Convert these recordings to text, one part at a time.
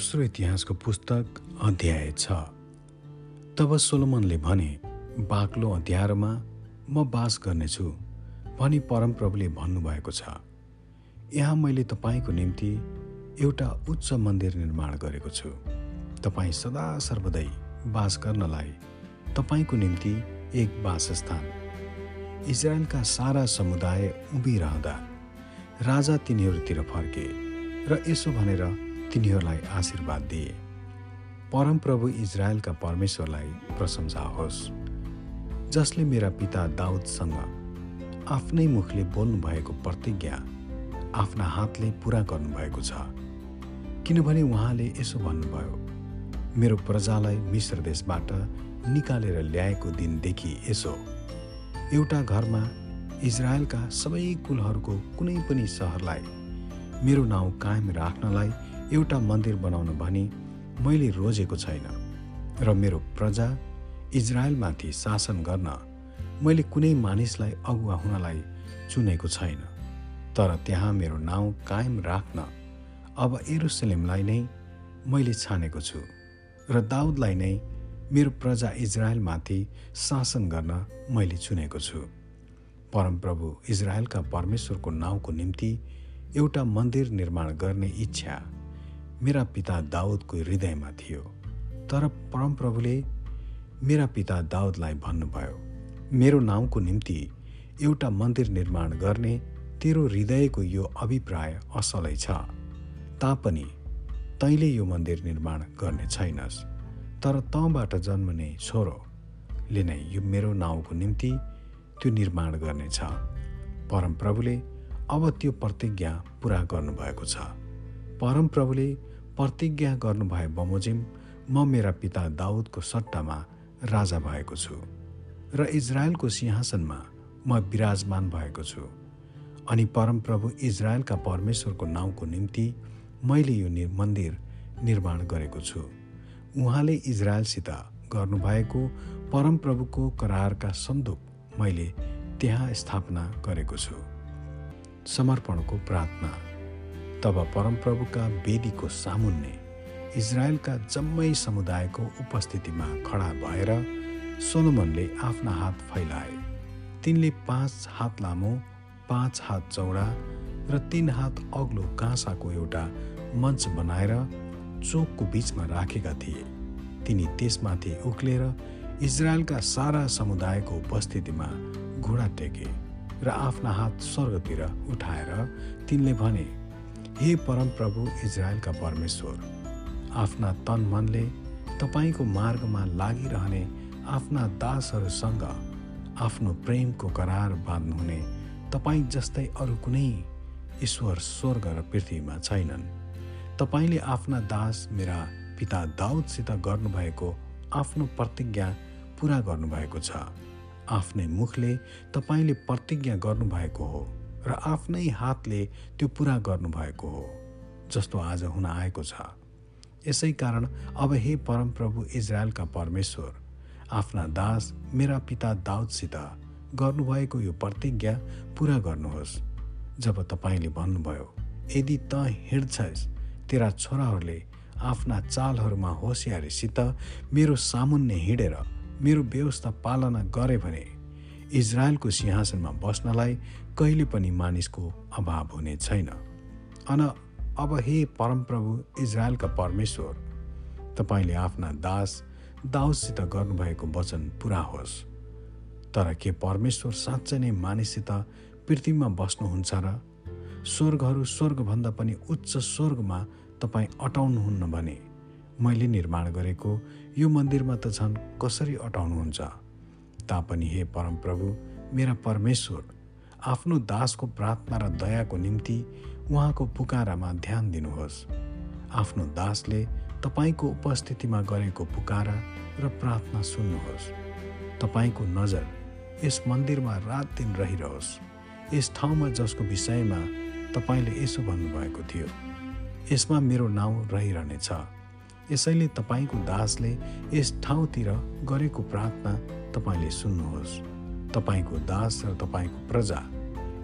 दोस्रो इतिहासको पुस्तक अध्याय छ। तब सोलोमनले भने बाक्लो अध्यायमा म बास गर्नेछु भनी परमप्रभुले भन्नुभएको छ। यहाँ मैले तपाईँको निम्ति एउटा उच्च मन्दिर निर्माण गरेको छु। तपाईँ सदा सर्वदै बास गर्नलाई तपाईँको निम्ति एक वासस्थान। इजरायलका सारा समुदाय उभिरहँदा राजा तिनीहरूतिर फर्के र यसो भनेर तिनीहरूलाई आशीर्वाद दिए। परमप्रभु इजरायलका परमेश्वरलाई प्रशंसा होस्। जसले मेरा पिता दाउदसँग आफ्नै मुखले बोल्नुभएको प्रतिज्ञा आफ्ना हातले पुरा गर्नुभएको छ। किनभने उहाँले यसो भन्नुभयो मेरो प्रजालाई मिश्र देशबाट निकालेर ल्याएको दिनदेखि यसो। एउटा घरमा इजरायलका सबै कुलहरूको कुनै पनि सहरलाई मेरो नाउँ कायम राख्नलाई एउटा मन्दिर बनाउन भनी मैले रोजेको छैन र मेरो प्रजा इजरायलमाथि शासन गर्न मैले कुनै मानिसलाई अगुवा हुनलाई चुनेको छैन। तर त्यहाँ मेरो नाउँ कायम राख्न अब एरुसलेमलाई नै मैले छानेको छु र दाउदलाई नै मेरो प्रजा इजरायलमाथि शासन गर्न मैले चुनेको छु। परमप्रभु इजरायलका परमेश्वरको नाउँको निम्ति एउटा मन्दिर निर्माण गर्ने इच्छा मेरा पिता दाउदको हृदयमा थियो तर परमप्रभुले मेरा पिता दाउदलाई भन्नुभयो मेरो नाउँको निम्ति एउटा मन्दिर निर्माण गर्ने तेरो हृदयको यो अभिप्राय असलै छ। तापनि तैँले यो मन्दिर निर्माण गर्ने छैनस् तर तँबाट जन्मने छोरोले नै यो मेरो नाउँको निम्ति त्यो निर्माण गर्नेछ। परमप्रभुले अब त्यो प्रतिज्ञा पुरा गर्नुभएको छ। परमप्रभुले प्रतिज्ञा गर्नुभए बमोजिम म मेरा पिता दाउदको सट्टामा राजा भएको छु र इजरायलको सिंहासनमा म विराजमान भएको छु। अनि परमप्रभु इजरायलका परमेश्वरको नाउँको निम्ति मैले यो मन्दिर निर्माण गरेको छु। उहाँले इजरायलसित गर्नुभएको परमप्रभुको करारका सन्दुक मैले त्यहाँ स्थापना गरेको छु। समर्पणको प्रार्थना। तब परमप्रभुका वेदीको सामुन्ने इजरायलका जम्मै समुदायको उपस्थितिमा खडा भएर सोलोमनले आफ्ना हात फैलाए। तिनले पाँच हात लामो पाँच हात चौडा र तिन हात अग्लो काँसाको एउटा मञ्च बनाएर चोकको बिचमा राखेका थिए। तिनी त्यसमाथि उक्लेर इजरायलका सारा समुदायको उपस्थितिमा घोडा टेके र आफ्ना हात स्वर्गतिर उठाएर तिनले भने हे परमप्रभु इजरायलका परमेश्वर आफ्ना तन मनले तपाईँको मार्गमा लागिरहने आफ्ना दासहरूसँग आफ्नो प्रेमको करार बाँध्नुहुने तपाईँ जस्तै अरू कुनै ईश्वर स्वर्ग र पृथ्वीमा छैनन्। तपाईँले आफ्ना दास मेरा पिता दाउदसित गर्नुभएको आफ्नो प्रतिज्ञा पुरा गर्नुभएको छ। आफ्नै मुखले तपाईँले प्रतिज्ञा गर्नुभएको हो। र आफ्नै हातले त्यो पुरा गर्नुभएको हो जस्तो आज हुन आएको छ। यसै कारण अब हे परमप्रभु इजरायलका परमेश्वर आफ्ना दास मेरा पिता दाउदसित गर्नुभएको यो प्रतिज्ञा पुरा गर्नुहोस्। जब तपाईँले भन्नुभयो यदि त हिँड्छस् तेरा छोराहरूले आफ्ना चालहरूमा होसियारीसित मेरो सामुन्ने हिँडेर मेरो व्यवस्था पालना गरे भने इजरायलको सिंहासनमा बस्नलाई कहिले पनि मानिसको अभाव हुने छैन। अन अब हे परमप्रभु इजरायलका परमेश्वर तपाईँले आफ्ना दास दाउदसित गर्नुभएको वचन पुरा होस्। तर के परमेश्वर साँच्चै नै मानिससित पृथ्वीमा बस्नुहुन्छ र स्वर्गहरू स्वर्गभन्दा पनि उच्च स्वर्गमा तपाईँ अटाउनुहुन्न भने मैले निर्माण गरेको यो मन्दिरमा त झन् कसरी अटाउनुहुन्छ? तापनि हे परमप्रभु मेरा परमेश्वर आफ्नो दासको प्रार्थना र दयाको निम्ति उहाँको पुकारामा ध्यान दिनुहोस्। आफ्नो दासले तपाईँको उपस्थितिमा गरेको पुकारा र प्रार्थना सुन्नुहोस्। तपाईँको नजर यस मन्दिरमा रात दिन रहिरहोस्। यस ठाउँमा जसको विषयमा तपाईँले यसो भन्नुभएको थियो यसमा मेरो नाउँ रहिरहनेछ। यसैले तपाईँको दासले यस ठाउँतिर गरेको प्रार्थना तपाईँले सुन्नुहोस्। तपाईँको दास र तपाईँको प्रजा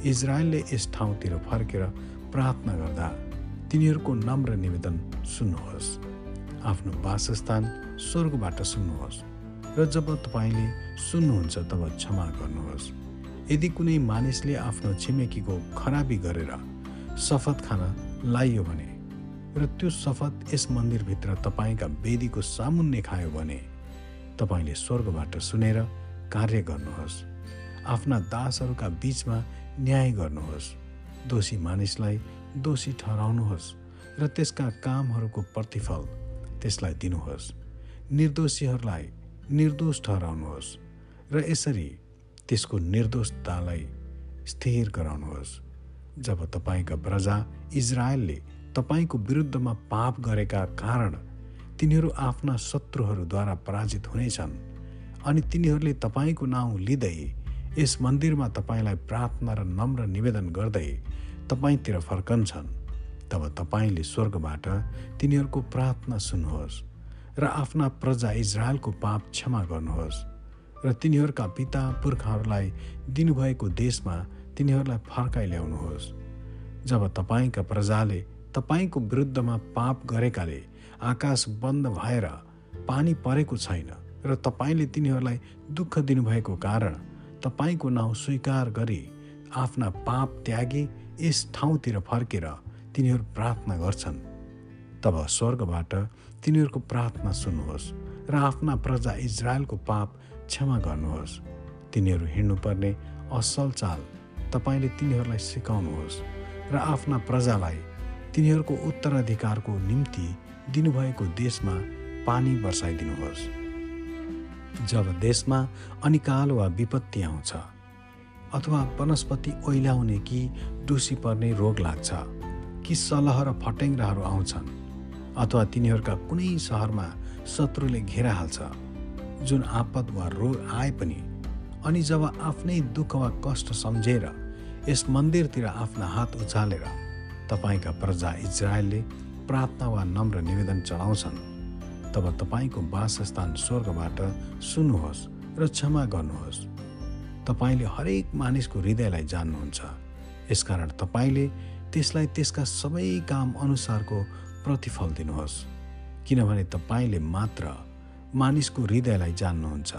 इजरायलले यस ठाउँतिर फर्केर प्रार्थना गर्दा तिनीहरूको नम्र निवेदन सुन्नुहोस्। आफ्नो वासस्थान स्वर्गबाट सुन्नुहोस् र जब तपाईँले सुन्नुहुन्छ तब क्षमा गर्नुहोस्। यदि कुनै मानिसले आफ्नो छिमेकीको खराबी गरेर शपथ खान लाइयो भने र त्यो शपथ यस मन्दिरभित्र तपाईँका वेदीको सामुन्ने खायो भने तपाईँले स्वर्गबाट सुनेर कार्य गर्नुहोस्। आफ्ना दासहरूका बिचमा न्याय गर्नुहोस्। दोषी मानिसलाई दोषी ठहराउनुहोस् र त्यसका कामहरूको प्रतिफल त्यसलाई दिनुहोस्। निर्दोषीहरूलाई निर्दोष ठहराउनुहोस् र यसरी त्यसको निर्दोषतालाई स्थिर गराउनुहोस्। जब तपाईँका प्रजा इजरायलले तपाईँको विरुद्धमा पाप गरेका कारण तिनीहरू आफ्ना शत्रुहरूद्वारा पराजित हुनेछन्। अनि तिनीहरूले तपाईँको नाउँ लिँदै यस मन्दिरमा तपाईँलाई प्रार्थना र नम्र निवेदन गर्दै तपाईँतिर फर्कन्छन्। तब तपाईँले स्वर्गबाट तिनीहरूको प्रार्थना सुन्नुहोस् र आफ्ना प्रजा इजरायलको पाप क्षमा गर्नुहोस् र तिनीहरूका पिता पुर्खाहरूलाई दिनुभएको देशमा तिनीहरूलाई फर्काइ ल्याउनुहोस्। जब तपाईँका प्रजाले तपाईँको विरुद्धमा पाप गरेकाले आकाश बन्द भएर पानी परेको छैन र तपाईँले तिनीहरूलाई दुःख दिनुभएको कारण तपाईँको नाउँ स्वीकार गरी आफ्ना पाप त्यागी यस ठाउँतिर फर्केर तिनीहरू प्रार्थना गर्छन्। तब स्वर्गबाट तिनीहरूको प्रार्थना सुन्नुहोस् र आफ्ना प्रजा इजरायलको पाप क्षमा गर्नुहोस्। तिनीहरू हिँड्नुपर्ने असल चाल तपाईँले तिनीहरूलाई सिकाउनुहोस् र आफ्ना प्रजालाई तिनीहरूको उत्तराधिकारको निम्ति दिनुभएको देशमा पानी वर्षाइदिनुहोस् जब देशमा अनिकाल वा विपत्ति आउँछ अथवा वनस्पति ओइलाउने कि डुसी पर्ने रोग लाग्छ कि सलह र फटेङ्ग्राहरू आउँछन् अथवा तिनीहरूका कुनै सहरमा शत्रुले घेराहाल्छ जुन आपद वा रोग आए पनि अनि जब आफ्नै दुःख वा कष्ट सम्झेर यस मन्दिरतिर आफ्ना हात उचालेर तपाईँका प्रजा इजरायलले प्रार्थना वा नम्र निवेदन चढाउँछन्। तब तपाईँको वासस्थान स्वर्गबाट सुन्नुहोस् र क्षमा गर्नुहोस्। तपाईँले हरेक मानिसको हृदयलाई जान्नुहुन्छ। यसकारण तपाईँले त्यसलाई त्यसका सबै काम अनुसारको प्रतिफल दिनुहोस्। किनभने तपाईँले मात्र मानिसको हृदयलाई जान्नुहुन्छ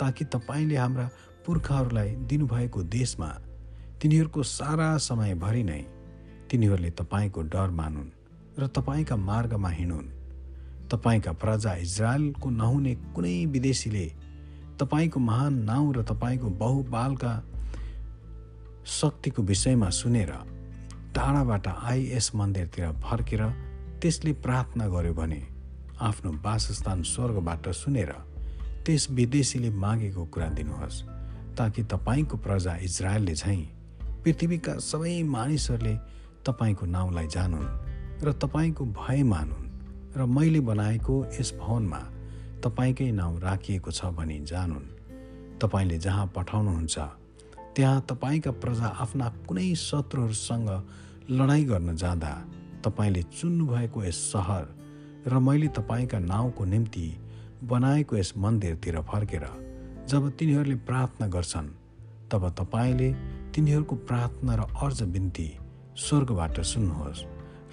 ताकि तपाईँले हाम्रा पुर्खाहरूलाई दिनुभएको देशमा तिनीहरूको सारा समयभरि नै तिनीहरूले तपाईँको डर मानुन् र तपाईँका मार्गमा हिँडुन्। तपाईँका प्रजा इजरायलको नहुने कुनै विदेशीले तपाईँको महान नाउँ र तपाईँको बहुबालका शक्तिको विषयमा सुनेर टाढाबाट आई यस मन्दिरतिर फर्केर त्यसले प्रार्थना गर्यो भने आफ्नो वासस्थान स्वर्गबाट सुनेर त्यस विदेशीले मागेको कुरा दिनुहोस् ताकि तपाईँको प्रजा इजरायलले झैँ पृथ्वीका सबै मानिसहरूले तपाईँको नाउँलाई जानुन् र तपाईँको भय मानुन् र मैले बनाएको यस भवनमा तपाईँकै नाउँ राखिएको छ भनी जानुन्। तपाईँले जहाँ पठाउनुहुन्छ त्यहाँ तपाईँका प्रजा आफ्ना कुनै शत्रुहरूसँग लडाइँ गर्न जाँदा तपाईँले चुन्नुभएको यस सहर र मैले तपाईँका नाउँको निम्ति बनाएको यस मन्दिरतिर फर्केर जब तिनीहरूले प्रार्थना गर्छन् तब तपाईँले तिनीहरूको प्रार्थना र अर्ज बिन्ती स्वर्गबाट सुन्नुहोस्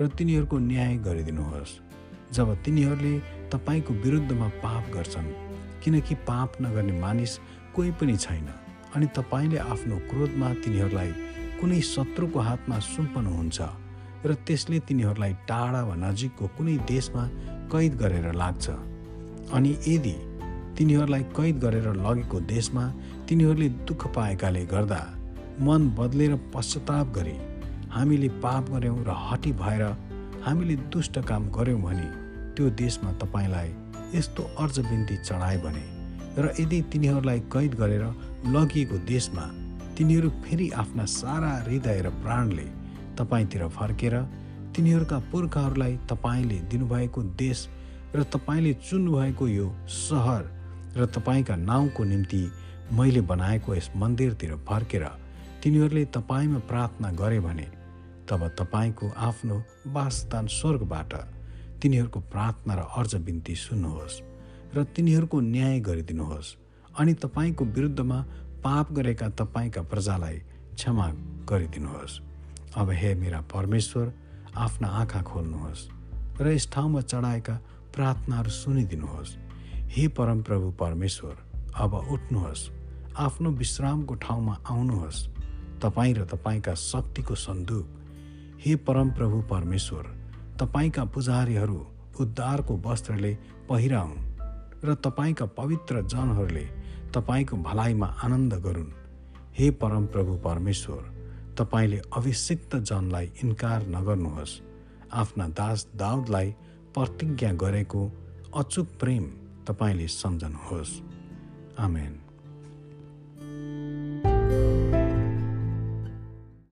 र तिनीहरूको न्याय गरिदिनुहोस्। जब तिनीहरूले तपाईँको विरुद्धमा पाप गर्छन् किनकि पाप नगर्ने मानिस कोही पनि छैन अनि तपाईँले आफ्नो क्रोधमा तिनीहरूलाई कुनै शत्रुको हातमा सुम्पनुहुन्छ र त्यसले तिनीहरूलाई टाढा वा नजिकको कुनै देशमा कैद गरेर लाग्छ। अनि यदि तिनीहरूलाई कैद गरेर लगेको देशमा तिनीहरूले दुःख पाएकाले गर्दा मन बदलेर पश्चाताप गरे हामीले पाप गऱ्यौँ र हटी भएर हामीले दुष्ट काम गऱ्यौँ भने त्यो देशमा तपाईँलाई यस्तो अर्ज बिन्ती चढाए भने र यदि तिनीहरूलाई कैद गरेर लगिएको देशमा तिनीहरू फेरि आफ्ना सारा हृदय र प्राणले तपाईँतिर फर्केर तिनीहरूका पुर्खाहरूलाई तपाईँले दिनुभएको देश र तपाईँले चुन्नुभएको यो सहर र तपाईँका नाउँको निम्ति मैले बनाएको यस मन्दिरतिर फर्केर तिनीहरूले तपाईँमा प्रार्थना गरे भने तब तपाईँको आफ्नो वासस्थान स्वर्गबाट तिनीहरूको प्रार्थना र अर्ज बिन्ती सुन्नुहोस् र तिनीहरूको न्याय गरिदिनुहोस्। अनि तपाईँको विरुद्धमा पाप गरेका तपाईँका प्रजालाई क्षमा गरिदिनुहोस्। अब हे मेरा परमेश्वर आफ्ना आँखा खोल्नुहोस् र यस ठाउँमा चढाएका प्रार्थनाहरू सुनिदिनुहोस्। हे परमप्रभु परमेश्वर अब उठ्नुहोस् आफ्नो विश्रामको ठाउँमा आउनुहोस्। तपाईँ र तपाईँका शक्तिको सन्दुक हे परमप्रभु परमेश्वर तपाईँका पुजारीहरू उद्धारको वस्त्रले पहिराउन् र तपाईँका पवित्र जनहरूले तपाईँको भलाइमा आनन्द गरून्। हे परमप्रभु परमेश्वर तपाईँले अभिषिक्त जनलाई इन्कार नगर्नुहोस्। आफ्ना दास दाउदलाई प्रतिज्ञा गरेको अचुक प्रेम तपाईँले सम्झनुहोस्। आमेन।